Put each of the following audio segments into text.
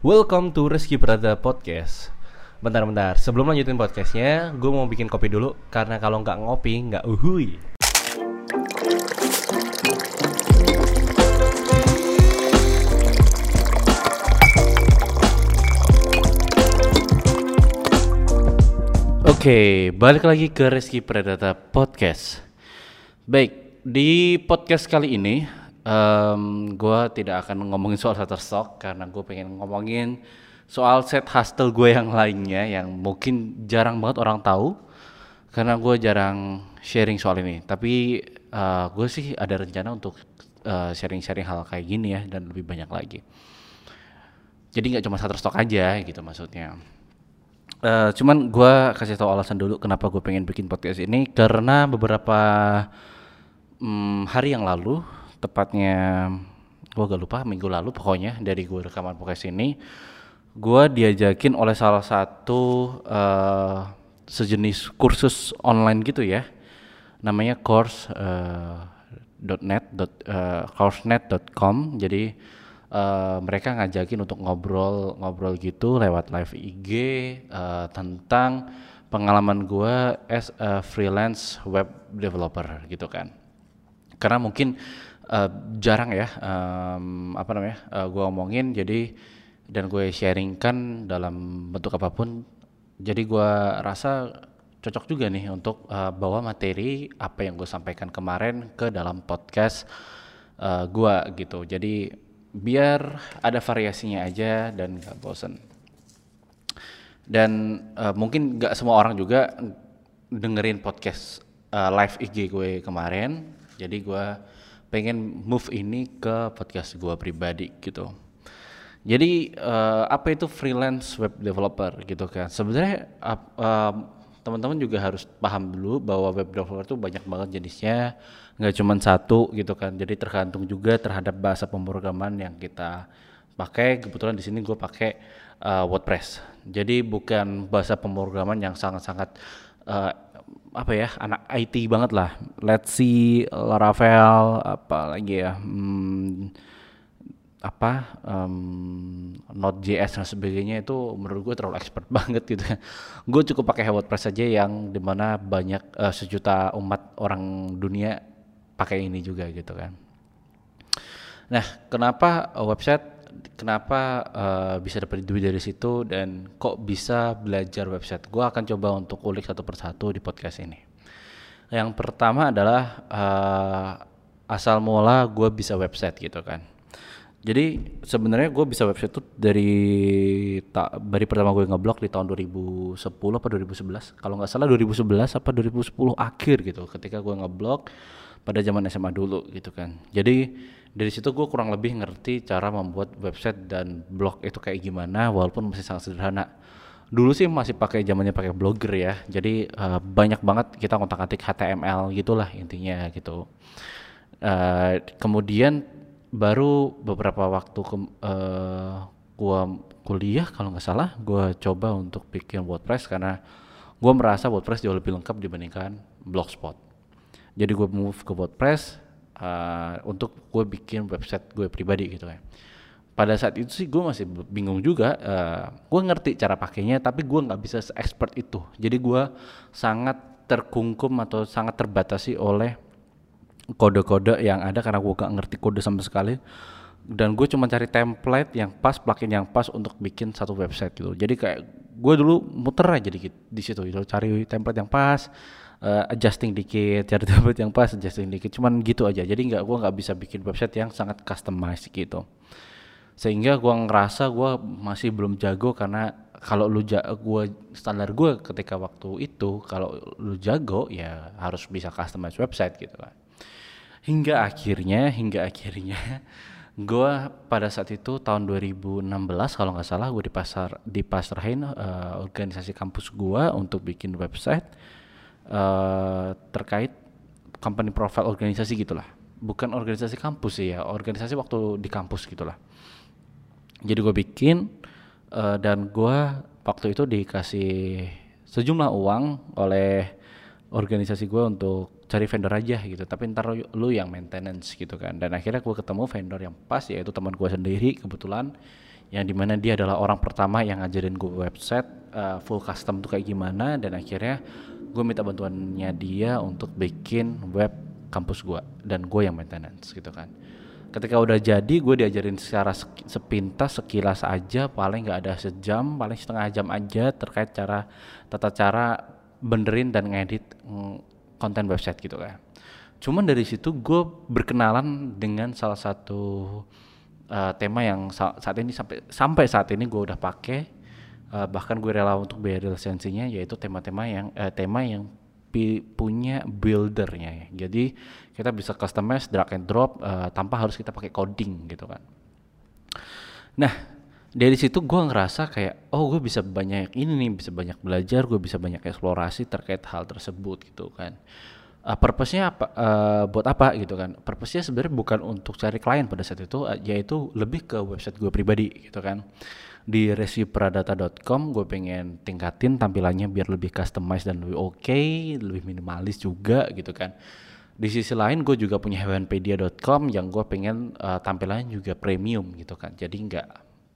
Welcome to Rizky Prada Podcast. Bentar-bentar, sebelum lanjutin podcastnya Gue mau bikin kopi dulu Karena kalau nggak ngopi, nggak uhui. Oke, balik lagi ke Rizky Pradata Podcast. Baik, di podcast kali ini um, Gue tidak akan ngomongin soal Shutterstock Karena gue pengen ngomongin soal set hustle gue yang lainnya Yang mungkin jarang banget orang tahu Karena gue jarang sharing soal ini. Tapi uh, gue sih ada rencana untuk uh, sharing-sharing hal kayak gini ya Dan lebih banyak lagi. Jadi nggak cuma Shutterstock aja gitu maksudnya. Uh, cuman gue kasih tau alasan dulu kenapa gue pengen bikin podcast ini karena beberapa um, hari yang lalu tepatnya gue gak lupa minggu lalu pokoknya dari gue rekaman podcast ini gue diajakin oleh salah satu uh, sejenis kursus online gitu ya. Namanya course uh, .net uh, coursenet.com jadi uh, mereka ngajakin untuk ngobrol-ngobrol gitu lewat live IG uh, tentang pengalaman gue as a freelance web developer gitu kan. Karena mungkin uh, jarang ya um, apa namanya uh, gue omongin. Jadi dan gue sharingkan dalam bentuk apa pun. Jadi gue rasa cocok juga nih untuk uh, bawa materi apa yang gue sampaikan kemarin ke dalam podcast uh, gue gitu. Jadi biar ada variasinya aja dan gak bosen. Dan uh, mungkin gak semua orang juga dengerin podcast uh, live IG gue kemarin. Jadi gue pengen move ini ke podcast gue pribadi gitu. Jadi uh, apa itu freelance web developer gitu kan? Sebenarnya uh, teman-teman juga harus paham dulu bahwa web developer itu banyak banget jenisnya nggak cuma satu gitu kan? Jadi tergantung juga terhadap bahasa pemrograman yang kita pakai. Kebetulan di sini gue pakai uh, WordPress. Jadi bukan bahasa pemrograman yang sangat-sangat uh, apa ya anak IT banget lah. Let's see Laravel apa lagi ya hmm, apa um, Node.js dan sebagainya itu menurut gue terlalu expert banget gitu. Gue cukup pakai WordPress saja yang di mana banyak uh, sejuta umat orang dunia pakai ini juga gitu kan. Nah kenapa website kenapa uh, bisa dapat duit dari situ dan kok bisa belajar website. Gue akan coba untuk ulik satu persatu di podcast ini. Yang pertama adalah uh, asal mula gue bisa website gitu kan. Jadi sebenarnya gue bisa website tuh dari tak dari pertama gue ngeblog di tahun 2010 apa 2011 kalau nggak salah 2011 apa 2010 akhir gitu ketika gue ngeblog pada zaman SMA dulu gitu kan. Jadi dari situ gue kurang lebih ngerti cara membuat website dan blog itu kayak gimana walaupun masih sangat sederhana. Dulu sih masih pakai zamannya pakai blogger ya. Jadi uh, banyak banget kita ngotak-atik HTML gitulah intinya gitu. Uh, kemudian baru beberapa waktu ke, uh, gua kuliah kalau nggak salah gua coba untuk bikin WordPress karena gua merasa WordPress jauh lebih lengkap dibandingkan Blogspot. Jadi gue move ke WordPress uh, untuk gue bikin website gue pribadi gitu ya pada saat itu sih gue masih bingung juga uh, gue ngerti cara pakainya tapi gue nggak bisa expert itu. Jadi gue sangat terkungkum atau sangat terbatasi oleh kode-kode yang ada karena gue gak ngerti kode sama sekali. Dan gue cuma cari template yang pas plugin yang pas untuk bikin satu website gitu. Jadi kayak gue dulu muter aja dikit di situ gitu cari template yang pas uh, adjusting dikit cari template yang pas adjusting dikit. Cuman gitu aja. Jadi nggak gue nggak bisa bikin website yang sangat customized gitu. Sehingga gue ngerasa gue masih belum jago karena kalau lu jago gue standar gue ketika waktu itu kalau lu jago ya harus bisa customize website gitu kan. Hingga akhirnya hingga akhirnya gue pada saat itu tahun 2016 kalau nggak salah gue dipasar dipasrahin uh, organisasi kampus gue untuk bikin website uh, terkait company profile organisasi gitulah. Bukan organisasi kampus sih ya organisasi waktu di kampus gitulah. Jadi gue bikin uh, dan gue waktu itu dikasih sejumlah uang oleh organisasi gue untuk cari vendor aja gitu. Tapi ntar lu yang maintenance gitu kan. Dan akhirnya gue ketemu vendor yang pas yaitu teman gue sendiri kebetulan yang di mana dia adalah orang pertama yang ngajarin gue website uh, full custom tuh kayak gimana. Dan akhirnya gue minta bantuannya dia untuk bikin web kampus gue dan gue yang maintenance gitu kan. Ketika udah jadi gue diajarin secara sepintas sekilas aja paling nggak ada sejam paling setengah jam aja terkait cara tata cara benerin dan ngedit mm, konten website gitu kan. Cuman dari situ gue berkenalan dengan salah satu uh, tema yang sa saat ini sampai sampai saat ini gue udah pakai uh, bahkan gue rela untuk bayar lisensinya yaitu tema-tema yang uh, tema yang punya buildernya ya. Jadi kita bisa customize drag and drop uh, tanpa harus kita pakai coding gitu kan. Nah dari situ gue ngerasa kayak oh gue bisa banyak ini nih bisa banyak belajar gue bisa banyak eksplorasi terkait hal tersebut gitu kan uh, purpose-nya apa uh, buat apa gitu kan purpose-nya sebenarnya bukan untuk cari klien pada saat itu uh, yaitu lebih ke website gue pribadi gitu kan di reviewpradata.com gue pengen tingkatin tampilannya biar lebih customized dan lebih oke okay, lebih minimalis juga gitu kan. Di sisi lain gue juga punya hewanpedia.com yang gue pengen uh, tampilannya juga premium gitu kan. Jadi nggak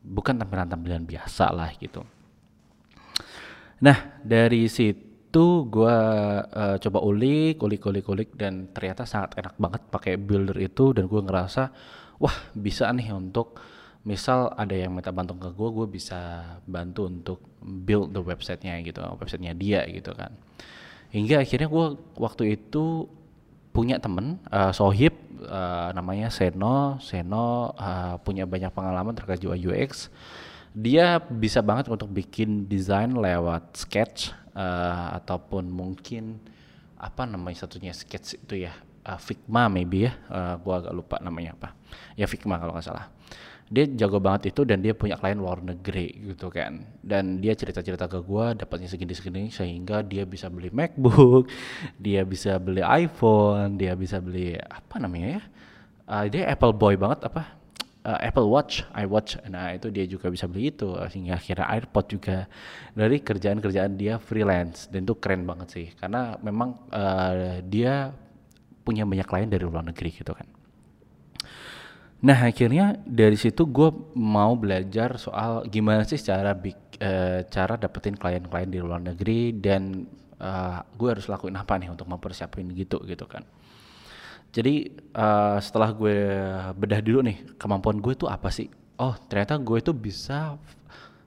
bukan tampilan-tampilan biasa lah gitu. Nah dari situ itu gue uh, coba ulik, ulik, ulik, ulik dan ternyata sangat enak banget pakai builder itu dan gue ngerasa wah bisa nih untuk misal ada yang minta bantu ke gue, gue bisa bantu untuk build the websitenya gitu, websitenya dia gitu kan. Hingga akhirnya gue waktu itu punya temen uh, sohib uh, namanya Seno, Seno uh, punya banyak pengalaman terkait UI UX. Dia bisa banget untuk bikin desain lewat sketch uh, ataupun mungkin apa namanya satunya sketch itu ya uh, Figma maybe ya uh, gua agak lupa namanya apa ya Figma kalau nggak salah dia jago banget itu dan dia punya klien luar negeri gitu kan. Dan dia cerita-cerita ke gua dapatnya segini-segini sehingga dia bisa beli MacBook dia bisa beli iPhone dia bisa beli apa namanya ya? Uh, dia Apple boy banget apa? Uh, Apple Watch, iWatch. Nah, itu dia juga bisa beli itu sehingga akhirnya AirPod juga. Dari kerjaan-kerjaan dia freelance dan itu keren banget sih. Karena memang uh, dia punya banyak klien dari luar negeri gitu kan. Nah akhirnya dari situ gue mau belajar soal gimana sih cara bik, uh, cara dapetin klien-klien di luar negeri dan uh, gue harus lakuin apa nih untuk mempersiapin gitu gitu kan. Jadi uh, setelah gue bedah dulu nih kemampuan gue itu apa sih? Oh ternyata gue itu bisa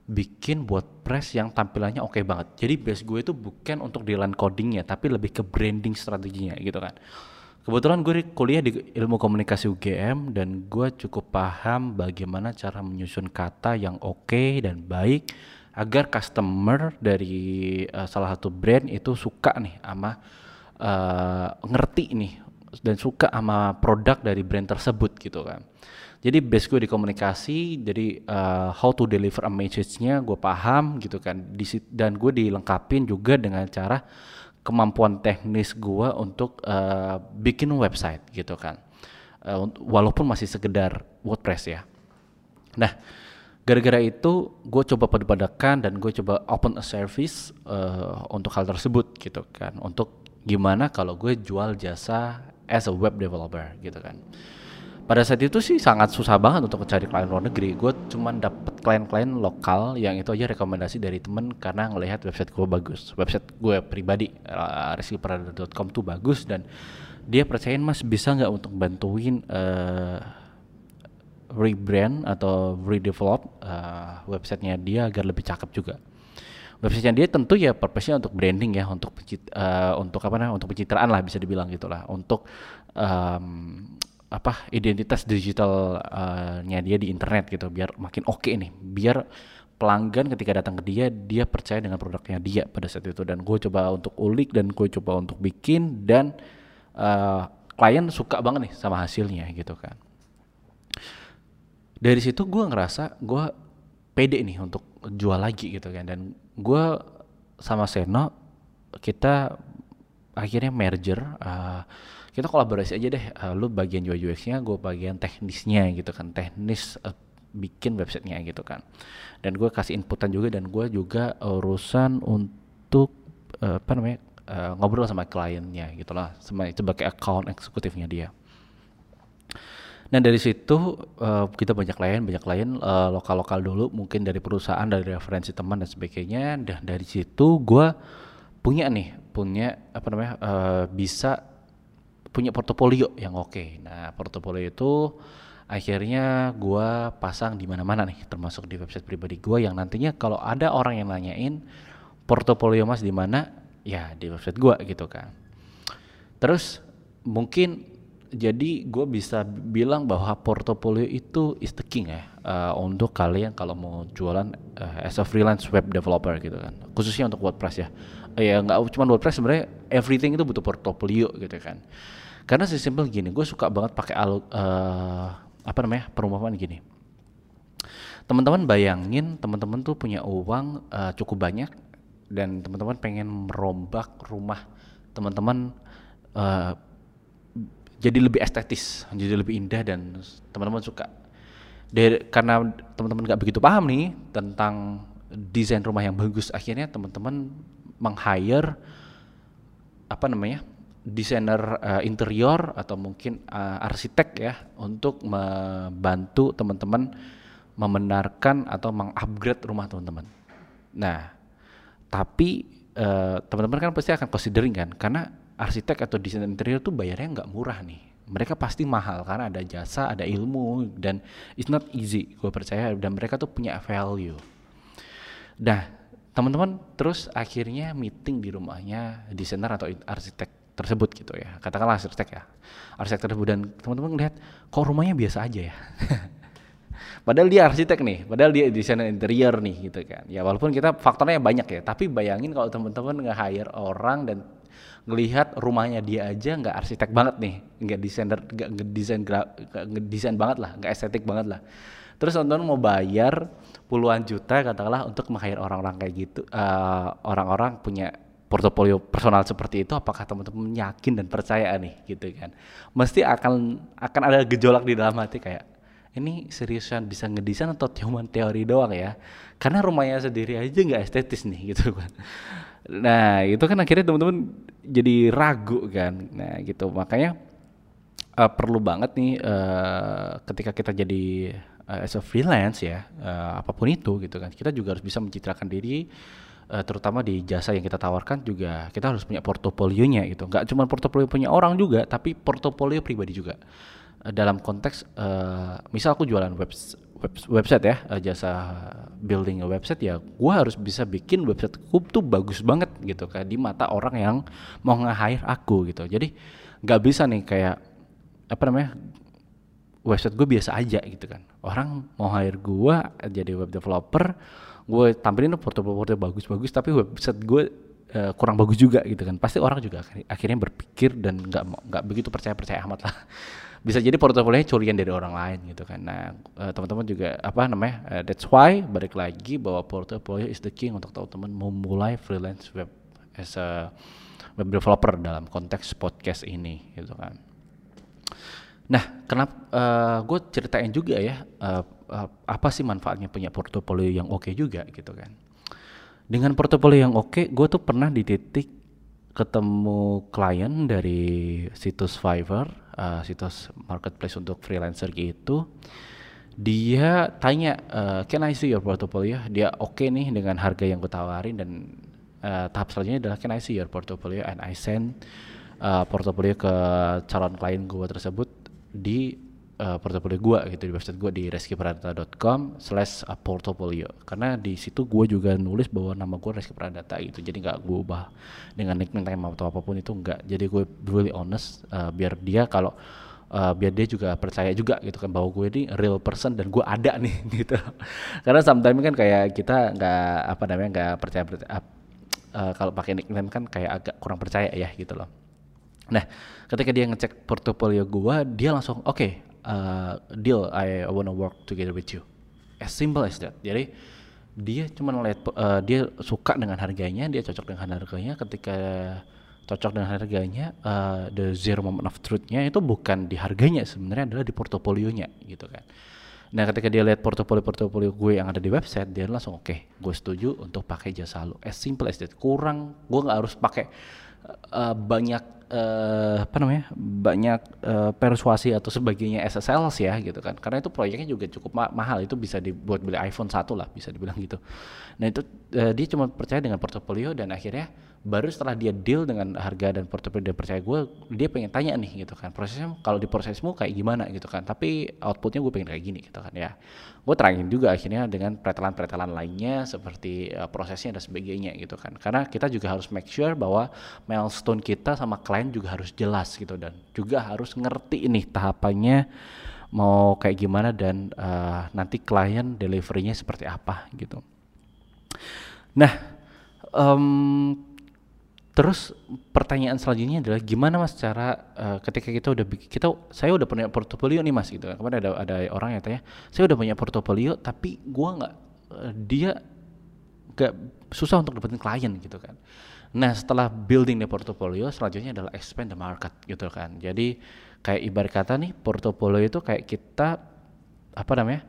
bikin buat press yang tampilannya oke okay banget. Jadi base gue itu bukan untuk di line codingnya tapi lebih ke branding strateginya gitu kan kebetulan gue kuliah di ilmu komunikasi UGM dan gue cukup paham bagaimana cara menyusun kata yang oke okay dan baik agar customer dari uh, salah satu brand itu suka nih sama uh, ngerti nih dan suka sama produk dari brand tersebut gitu kan. Jadi base gue di komunikasi, jadi uh, how to deliver a message-nya gue paham gitu kan. Dan gue dilengkapin juga dengan cara kemampuan teknis gue untuk uh, bikin website gitu kan. Uh, walaupun masih sekedar WordPress ya. Nah, gara-gara itu gue coba padu-padakan dan gue coba open a service uh, untuk hal tersebut gitu kan. Untuk gimana kalau gue jual jasa as a web developer gitu kan pada saat itu sih sangat susah banget untuk mencari klien luar negeri. Gue cuma dapet klien-klien lokal yang itu aja rekomendasi dari temen karena ngelihat website gue bagus. Website gue pribadi uh, tuh bagus dan dia percayain mas bisa nggak untuk bantuin uh, rebrand atau redevelop uh, websitenya dia agar lebih cakep juga? Websitenya dia tentu ya purpose-nya untuk branding ya untuk uh, untuk apa namanya untuk pencitraan lah bisa dibilang gitulah. Untuk um, apa identitas digitalnya dia di internet gitu biar makin oke okay nih. Biar pelanggan ketika datang ke dia dia percaya dengan produknya dia pada saat itu. Dan gue coba untuk ulik dan gue coba untuk bikin dan uh, klien suka banget nih sama hasilnya gitu kan. Dari situ gue ngerasa gue pede nih untuk jual lagi gitu kan. Dan gue sama Seno kita akhirnya merger uh, kita kolaborasi aja deh. Uh, lu bagian UI UX-nya gue bagian teknisnya gitu kan. Teknis uh, bikin websitenya gitu kan. Dan gue kasih inputan juga dan gue juga urusan untuk uh, apa namanya uh, ngobrol sama kliennya gitulah sebagai account eksekutifnya dia. Nah dari situ uh, kita banyak klien, banyak klien uh, lokal-lokal dulu, mungkin dari perusahaan, dari referensi teman dan sebagainya. Dan dari situ gue punya nih, punya apa namanya, uh, bisa punya portofolio yang oke. Okay. Nah portofolio itu akhirnya gue pasang di mana-mana nih, termasuk di website pribadi gue yang nantinya kalau ada orang yang nanyain portofolio mas di mana, ya di website gue gitu kan. Terus mungkin jadi gue bisa bilang bahwa portofolio itu is the king ya uh, untuk kalian kalau mau jualan uh, as a freelance web developer gitu kan khususnya untuk WordPress ya ya nggak cuma WordPress sebenarnya everything itu butuh portofolio gitu kan karena sesimpel gini gue suka banget pakai uh, apa namanya perumpamaan gini teman-teman bayangin teman-teman tuh punya uang uh, cukup banyak dan teman-teman pengen merombak rumah teman-teman uh, jadi lebih estetis, jadi lebih indah dan teman-teman suka. Dari, karena teman-teman nggak begitu paham nih tentang desain rumah yang bagus, akhirnya teman-teman meng-hire apa namanya desainer uh, interior atau mungkin uh, arsitek ya untuk membantu teman-teman membenarkan atau mengupgrade rumah teman-teman. Nah, tapi uh, teman-teman kan pasti akan considering kan karena arsitek atau desain interior tuh bayarnya nggak murah nih mereka pasti mahal karena ada jasa ada ilmu dan it's not easy gue percaya dan mereka tuh punya value nah teman-teman terus akhirnya meeting di rumahnya desainer atau arsitek tersebut gitu ya. Katakanlah arsitek ya. Arsitek tersebut. Dan teman-teman lihat kok rumahnya biasa aja ya? Padahal dia arsitek nih. Padahal dia desainer interior nih gitu kan. Ya walaupun kita faktornya banyak ya. Tapi bayangin kalau teman-teman nge-hire orang dan ngelihat rumahnya dia aja nggak arsitek banget nih. Nggak desainer nggak desain nggak desain banget lah. Nggak estetik banget lah. Terus teman-teman mau bayar puluhan juta katakanlah untuk meng orang-orang kayak gitu uh, orang-orang punya portofolio personal seperti itu apakah teman-teman yakin dan percaya nih gitu kan? Mesti akan akan ada gejolak di dalam hati kayak ini seriusan bisa ngedesain atau cuma teori doang ya? Karena rumahnya sendiri aja nggak estetis nih gitu kan. Nah itu kan akhirnya teman-teman jadi ragu kan. Nah gitu. Makanya uh, perlu banget nih uh, ketika kita jadi uh, as a freelance ya uh, apa pun itu gitu kan kita juga harus bisa mencitrakan diri uh, terutama di jasa yang kita tawarkan juga kita harus punya portofolionya gitu. Nggak cuma portofolio punya orang juga tapi portofolio pribadi juga. Uh, dalam konteks uh, misal aku jualan web web, website ya jasa building website ya gue harus bisa bikin website gue tuh bagus banget gitu kan di mata orang yang mau nge-hire aku gitu jadi nggak bisa nih kayak apa namanya website gue biasa aja gitu kan orang mau hire gue jadi web developer gue tampilin foto-foto bagus-bagus tapi website gue uh, kurang bagus juga gitu kan pasti orang juga akhirnya berpikir dan nggak nggak begitu percaya percaya amat lah bisa jadi portofolionya curian dari orang lain gitu kan. Nah, uh, teman-teman juga apa namanya? Uh, that's why balik lagi bahwa portofolio is the king untuk teman-teman memulai freelance web as a web developer dalam konteks podcast ini gitu kan. Nah, kenapa uh, eh, gue ceritain juga ya uh, uh, apa sih manfaatnya punya portofolio yang oke okay juga gitu kan. Dengan portofolio yang oke, okay, gue tuh pernah di titik ketemu klien dari situs Fiverr, uh, situs marketplace untuk freelancer gitu. Dia tanya, uh, "Can I see your portfolio?" Dia oke okay nih dengan harga yang gue tawarin dan uh, tahap selanjutnya adalah "Can I see your portfolio?" and I send uh, portfolio ke calon klien gue tersebut di uh, portofolio gue gitu di website gue di reskipradata.com slash portfolio karena di situ gue juga nulis bahwa nama gue Reski Pradata gitu. Jadi nggak gue ubah dengan nickname atau apa pun itu nggak. Jadi gue really honest uh, biar dia kalau uh, biar dia juga percaya juga gitu kan bahwa gue ini real person dan gue ada nih gitu. Karena sometimes kan kayak kita nggak apa namanya nggak percaya, percaya uh, kalau pakai nickname kan kayak agak kurang percaya ya gitu loh nah ketika dia ngecek portofolio gue dia langsung oke okay, uh, deal I wanna work together with you. As simple as that. Jadi dia cuma lihat uh, dia suka dengan harganya dia cocok dengan harganya. Ketika cocok dengan harganya uh, the zero moment of truthnya itu bukan di harganya sebenarnya adalah di portofolionya gitu kan. Nah ketika dia lihat portofolio-portofolio gue yang ada di website dia langsung oke okay, gue setuju untuk pakai jasa lo as simple as that. Kurang gue nggak harus pakai uh, banyak uh, apa namanya banyak uh, persuasi atau sebagainya sales ya gitu kan. Karena itu proyeknya juga cukup ma mahal. Itu bisa dibuat beli iPhone satu lah bisa dibilang gitu. Nah itu uh, dia cuma percaya dengan portofolio dan akhirnya baru setelah dia deal dengan harga dan portofolio dia percaya gue dia pengen tanya nih gitu kan. Prosesnya kalau di prosesmu kayak gimana gitu kan. Tapi outputnya gue pengen kayak gini gitu kan ya. Gue terangin juga akhirnya dengan pretelan-pretelan lainnya seperti uh, prosesnya dan sebagainya gitu kan. Karena kita juga harus make sure bahwa milestone kita sama klien juga harus jelas gitu. Dan juga harus ngerti ini tahapannya mau kayak gimana dan uh, nanti klien deliverynya seperti apa gitu. Nah um, Terus pertanyaan selanjutnya adalah gimana mas cara uh, ketika kita udah kita saya udah punya portofolio nih mas gitu kan kemarin ada ada orang yang tanya saya udah punya portofolio tapi gua nggak uh, dia gak susah untuk dapetin klien gitu kan. Nah setelah building the portfolio selanjutnya adalah expand the market gitu kan. Jadi kayak ibarat kata nih portofolio itu kayak kita apa namanya?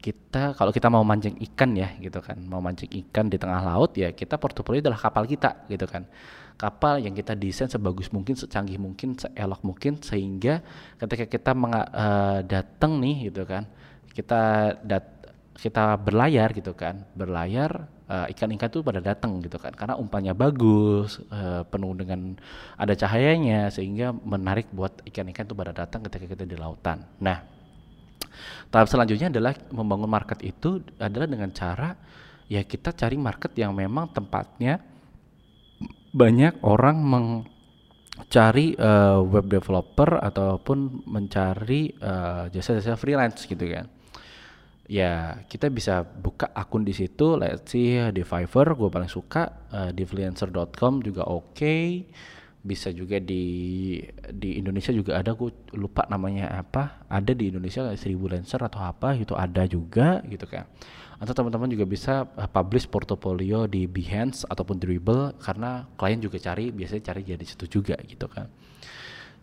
Kita kalau kita mau mancing ikan ya gitu kan. Mau mancing ikan di tengah laut ya kita portofolio adalah kapal kita gitu kan. Kapal yang kita desain sebagus mungkin, secanggih mungkin, seelok mungkin sehingga ketika kita uh, datang nih gitu kan, kita dat kita berlayar gitu kan, berlayar uh, ikan-ikan tuh pada datang gitu kan, karena umpannya bagus, uh, penuh dengan ada cahayanya sehingga menarik buat ikan-ikan tuh pada datang ketika kita di lautan. Nah, tahap selanjutnya adalah membangun market itu adalah dengan cara ya kita cari market yang memang tempatnya banyak orang mencari uh, web developer ataupun mencari uh, jasa-jasa freelance gitu kan. Ya kita bisa buka akun di situ, let's see di Fiverr gue paling suka, uh, di freelancer.com juga oke, okay. Bisa juga di di Indonesia juga ada gue lupa namanya apa, ada di Indonesia seribu lancer atau apa itu ada juga gitu kan. Atau teman-teman juga bisa uh, publish portofolio di Behance ataupun Dribble karena klien juga cari biasanya cari jadi situ juga gitu kan.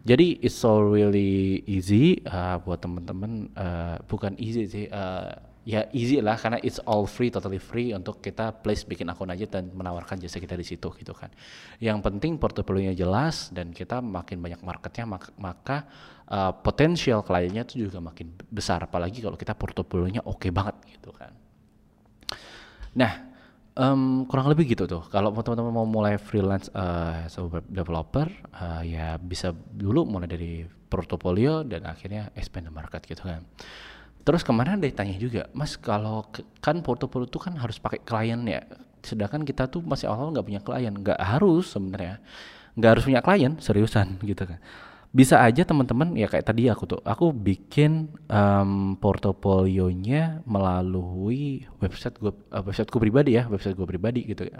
Jadi it's so really easy uh, buat teman-teman uh, bukan easy sih uh, ya easy lah karena it's all free totally free untuk kita place bikin akun aja dan menawarkan jasa kita di situ gitu kan yang penting portofolionya jelas dan kita makin banyak marketnya maka, maka uh, potensial kliennya itu juga makin besar apalagi kalau kita portofolionya oke okay banget gitu kan Nah, um, kurang lebih gitu tuh. Kalau teman-teman mau mulai freelance uh, sebagai developer, uh, ya bisa dulu mulai dari portofolio dan akhirnya expand the market gitu kan. Terus kemarin ada tanya juga, Mas kalau kan portofolio itu kan harus pakai klien ya, sedangkan kita tuh masih awal nggak punya klien, nggak harus sebenarnya, nggak harus punya klien seriusan gitu kan. Bisa aja teman-teman ya kayak tadi aku tuh aku bikin um, portofolionya melalui website gue uh, websiteku pribadi ya website gue pribadi gitu ya.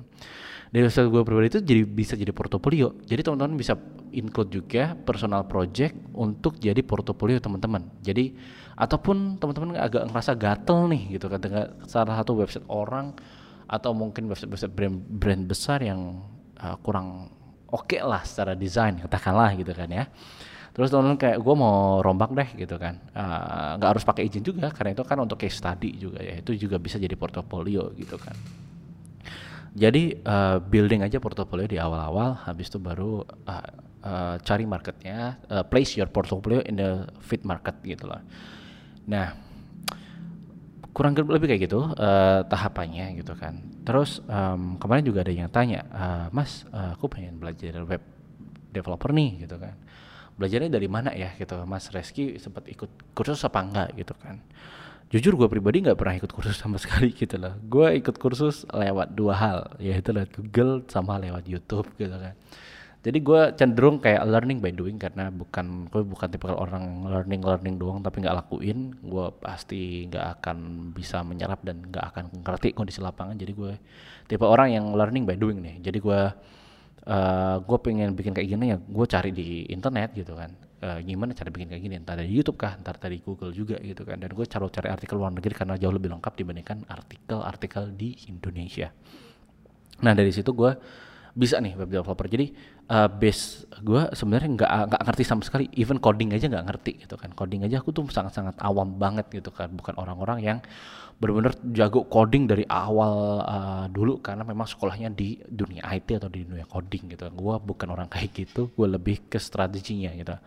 Dari website gue pribadi itu jadi bisa jadi portofolio. Jadi teman-teman bisa include juga personal project untuk jadi portofolio teman-teman. Jadi ataupun teman-teman agak ngerasa gatel nih gitu kan dengan salah satu website orang atau mungkin website-website brand brand besar yang uh, kurang oke okay lah secara desain katakanlah gitu kan ya. Terus teman-teman kayak gue mau rombak deh gitu kan. Ah, nggak uh, harus pakai izin juga karena itu kan untuk case study juga ya itu juga bisa jadi portofolio gitu kan. Jadi uh, building aja portofolio di awal-awal habis itu baru uh, uh, cari marketnya uh, place your portfolio in the fit market gitu loh nah kurang lebih kayak gitu uh, tahapannya gitu kan. Terus um, kemarin juga ada yang tanya, uh, Mas, uh, aku pengen belajar web developer nih gitu kan. Belajarnya dari mana ya gitu, Mas Reski sempat ikut kursus apa enggak gitu kan. Jujur gue pribadi nggak pernah ikut kursus sama sekali gitu loh. Gue ikut kursus lewat dua hal, yaitu lewat Google sama lewat YouTube gitu kan jadi gue cenderung kayak learning by doing karena bukan gue bukan tipe orang learning learning doang tapi nggak lakuin gue pasti nggak akan bisa menyerap dan nggak akan ngerti kondisi lapangan. Jadi gue tipe orang yang learning by doing nih. Jadi gue uh, gue pengen bikin kayak gini ya gue cari di internet gitu kan. Uh, gimana cara bikin kayak gini? Entar dari YouTube kah entar dari Google juga gitu kan. Dan gue cari cari artikel luar negeri karena jauh lebih lengkap dibandingkan artikel-artikel di Indonesia. Nah dari situ gue bisa nih web developer. Jadi uh, base gue sebenarnya nggak nggak ngerti sama sekali. Even coding aja nggak ngerti gitu kan. Coding aja aku tuh sangat sangat awam banget gitu kan. Bukan orang-orang yang benar-benar jago coding dari awal uh, dulu. Karena memang sekolahnya di dunia IT atau di dunia coding gitu. Gue bukan orang kayak gitu. Gue lebih ke strateginya gitu.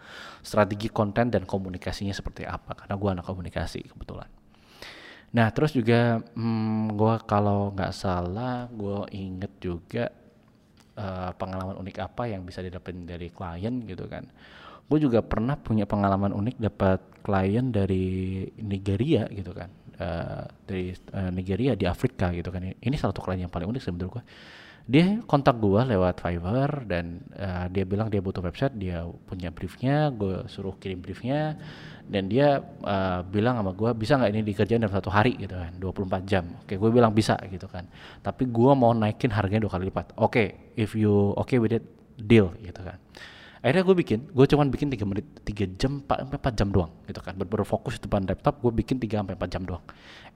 Strategi konten dan komunikasinya seperti apa. Karena gue anak komunikasi kebetulan. Nah terus juga hmm, gue kalau nggak salah gue inget juga uh, pengalaman unik apa yang bisa didapetin dari klien gitu kan. Gue juga pernah punya pengalaman unik dapat klien dari Nigeria gitu kan. Uh, dari uh, Nigeria di Afrika gitu kan. Ini salah satu klien yang paling unik sebenarnya gue dia kontak gue lewat Fiverr dan uh, dia bilang dia butuh website dia punya briefnya gue suruh kirim briefnya dan dia uh, bilang sama gue bisa nggak ini dikerjain dalam satu hari? Gitu kan 24 jam. Oke gue bilang bisa gitu kan. Tapi gue mau naikin harganya dua kali lipat. Oke if you okay with it deal gitu kan. Akhirnya gue bikin gue cuman bikin tiga menit tiga jam empat sampai empat jam doang gitu kan. Bener fokus di depan laptop gue bikin tiga sampai empat jam doang.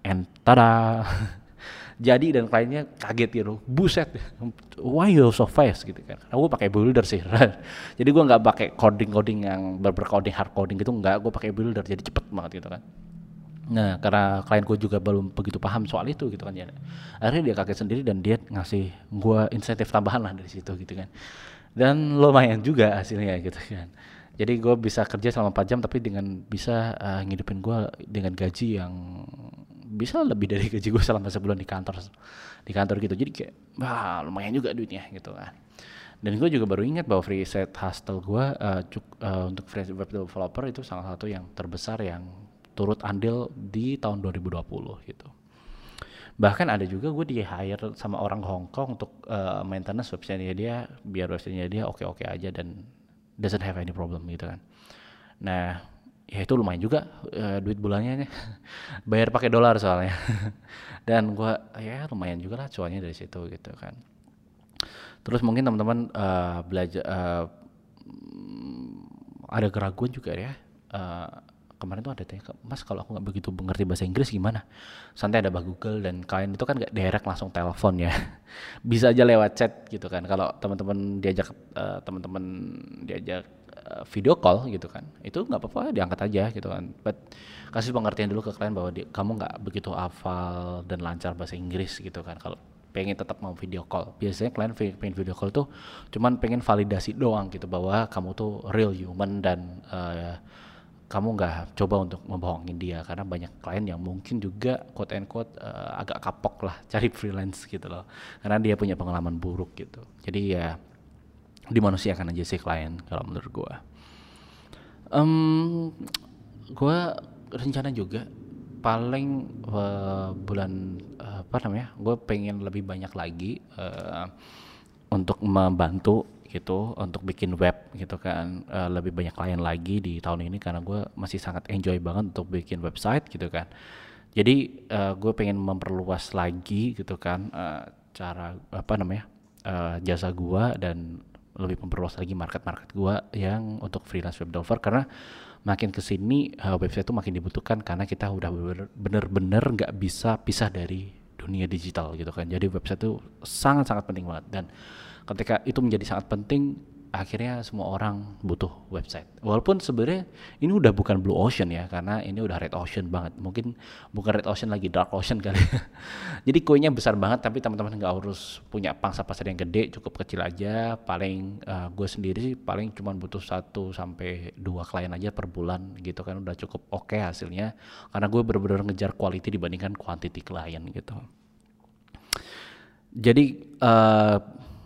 And tada jadi dan kliennya kaget gitu. Buset why you so fast gitu kan. Gue pakai builder sih. Jadi gue nggak pakai coding coding yang bercoding hard coding gitu nggak. Gue pakai builder jadi cepet banget gitu kan. Nah karena klienku juga belum begitu paham soal itu gitu kan ya. Akhirnya dia kaget sendiri dan dia ngasih gue insentif tambahan lah dari situ gitu kan. Dan lumayan juga hasilnya gitu kan. Jadi gue bisa kerja selama 4 jam tapi dengan bisa uh, ngidupin gue dengan gaji yang bisa lebih dari gaji gue selama sebulan di kantor di kantor gitu. Jadi kayak wah lumayan juga duitnya gitu kan. Dan gue juga baru ingat bahwa free set hustle gue uh, cuk, uh, untuk free web developer itu salah satu yang terbesar yang turut andil di tahun 2020 gitu. Bahkan ada juga gue di hire sama orang Hong Kong untuk uh, maintenance website dia biar websitenya dia oke oke aja dan doesn't have any problem gitu kan. Nah ya itu lumayan juga uh, duit bulannya bayar pakai dolar soalnya. Dan gue ya lumayan juga lah cuannya dari situ gitu kan. Terus mungkin teman-teman uh, belajar uh, ada keraguan juga ya. Uh, kemarin tuh ada tanya mas kalau aku nggak begitu mengerti bahasa Inggris gimana? Santai ada bah Google dan kalian itu kan nggak direct langsung telepon ya. Bisa aja lewat chat gitu kan. Kalau teman-teman diajak uh, teman-teman diajak Eh, video call gitu kan. Itu nggak apa-apa diangkat aja gitu kan. But kasih pengertian dulu ke klien bahwa di, kamu nggak begitu hafal dan lancar bahasa Inggris gitu kan. Kalau pengen tetap mau video call. Biasanya klien pengen video call tuh cuman pengen validasi doang gitu bahwa kamu tuh real human dan uh, kamu nggak coba untuk membohongin dia. Karena banyak klien yang mungkin juga quote and quote uh, agak kapok lah cari freelance gitu loh. Karena dia punya pengalaman buruk gitu. Jadi ya dimanusiakan aja sih klien kalau menurut gue um, gue rencana juga paling uh, bulan uh, apa namanya gue pengen lebih banyak lagi uh, untuk membantu gitu untuk bikin web gitu kan uh, lebih banyak klien lagi di tahun ini karena gue masih sangat enjoy banget untuk bikin website gitu kan. Jadi uh, gue pengen memperluas lagi gitu kan uh, cara apa namanya uh, jasa gue dan lebih memperluas lagi market-market gua yang untuk freelance web developer. Karena makin ke sini uh, website itu makin dibutuhkan karena kita udah bener-bener nggak bisa pisah dari dunia digital gitu kan. Jadi website itu sangat-sangat penting banget. Dan ketika itu menjadi sangat penting akhirnya semua orang butuh website. Walaupun sebenarnya ini udah bukan blue ocean ya, karena ini udah red ocean banget. Mungkin bukan red ocean lagi dark ocean kali. Jadi koinnya besar banget, tapi teman-teman nggak harus punya pangsa pasar yang gede, cukup kecil aja. Paling uh, gue sendiri sih paling cuma butuh satu sampai dua klien aja per bulan gitu kan udah cukup oke okay hasilnya. Karena gue bener-bener ngejar quality dibandingkan quantity klien gitu. Jadi uh,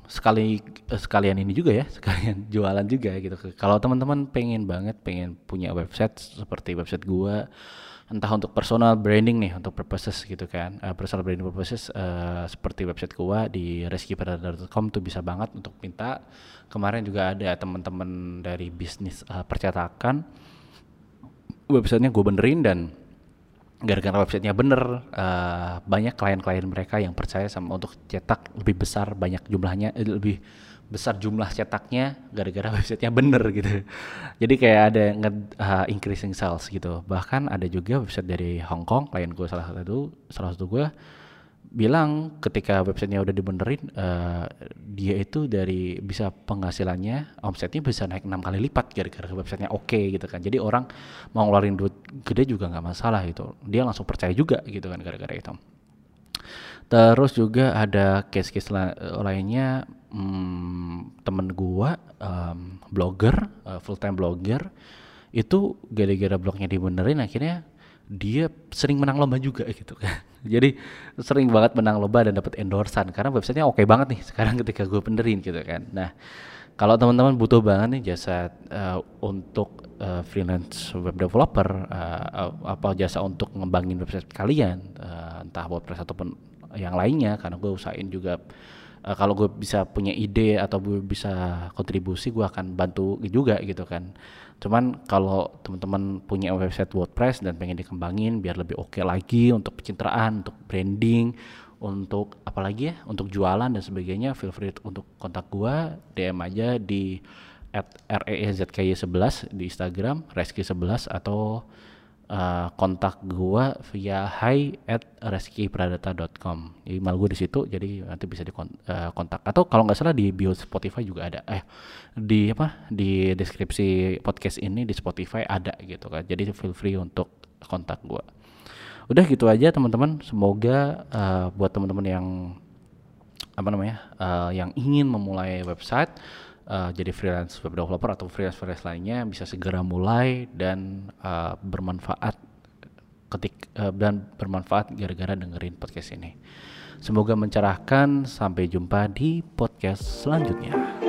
sekali eh, sekalian ini juga ya sekalian jualan juga gitu. Kalau teman-teman pengen banget pengen punya website seperti website gua entah untuk personal branding nih untuk purposes gitu kan uh, personal branding purposes uh, seperti website gua di reskipredator.com tuh bisa banget untuk minta. Kemarin juga ada teman-teman dari bisnis uh, percetakan. Websitenya gue benerin dan gara-gara websitenya bener uh, banyak klien-klien mereka yang percaya sama untuk cetak lebih besar banyak jumlahnya eh, lebih besar jumlah cetaknya gara-gara websitenya bener gitu. Jadi kayak ada nge uh, increasing sales gitu. Bahkan ada juga website dari Hong Kong klien gue salah satu salah satu gue bilang ketika websitenya udah dibenerin uh, dia itu dari bisa penghasilannya omsetnya bisa naik enam kali lipat gara-gara websitenya oke okay, gitu kan. Jadi orang mau ngeluarin duit gede juga nggak masalah gitu. Dia langsung percaya juga gitu kan gara-gara itu. Terus juga ada case-case la lainnya hmm, temen gua um, blogger uh, full time blogger itu gara-gara blognya dibenerin akhirnya dia sering menang lomba juga gitu kan. Jadi sering banget menang lomba dan dapat endorsan karena websitenya oke okay banget nih sekarang ketika gue benerin gitu kan. Nah kalau teman-teman butuh banget nih jasa uh, untuk uh, freelance web developer uh, apa jasa untuk ngembangin website kalian uh, entah WordPress ataupun yang lainnya karena gue usahain juga uh, kalau gue bisa punya ide atau gue bisa kontribusi gue akan bantu juga gitu kan cuman kalau teman-teman punya website WordPress dan pengen dikembangin biar lebih oke okay lagi untuk pencitraan untuk branding untuk apalagi ya untuk jualan dan sebagainya feel free untuk kontak gue DM aja di at reezky11 di Instagram reski 11 atau uh, kontak gua via hi at reskipradata.com email gue di situ jadi nanti bisa dikontak uh, atau kalau nggak salah di bio Spotify juga ada. Eh di apa? Di deskripsi podcast ini di Spotify ada gitu kan. Jadi feel free untuk kontak gua. Udah gitu aja teman-teman. Semoga uh, buat teman-teman yang apa namanya uh, yang ingin memulai website uh, jadi freelance web developer atau freelance freelance lainnya bisa segera mulai dan uh, bermanfaat ketik uh, dan bermanfaat gara-gara dengerin podcast ini. Semoga mencerahkan. Sampai jumpa di podcast selanjutnya.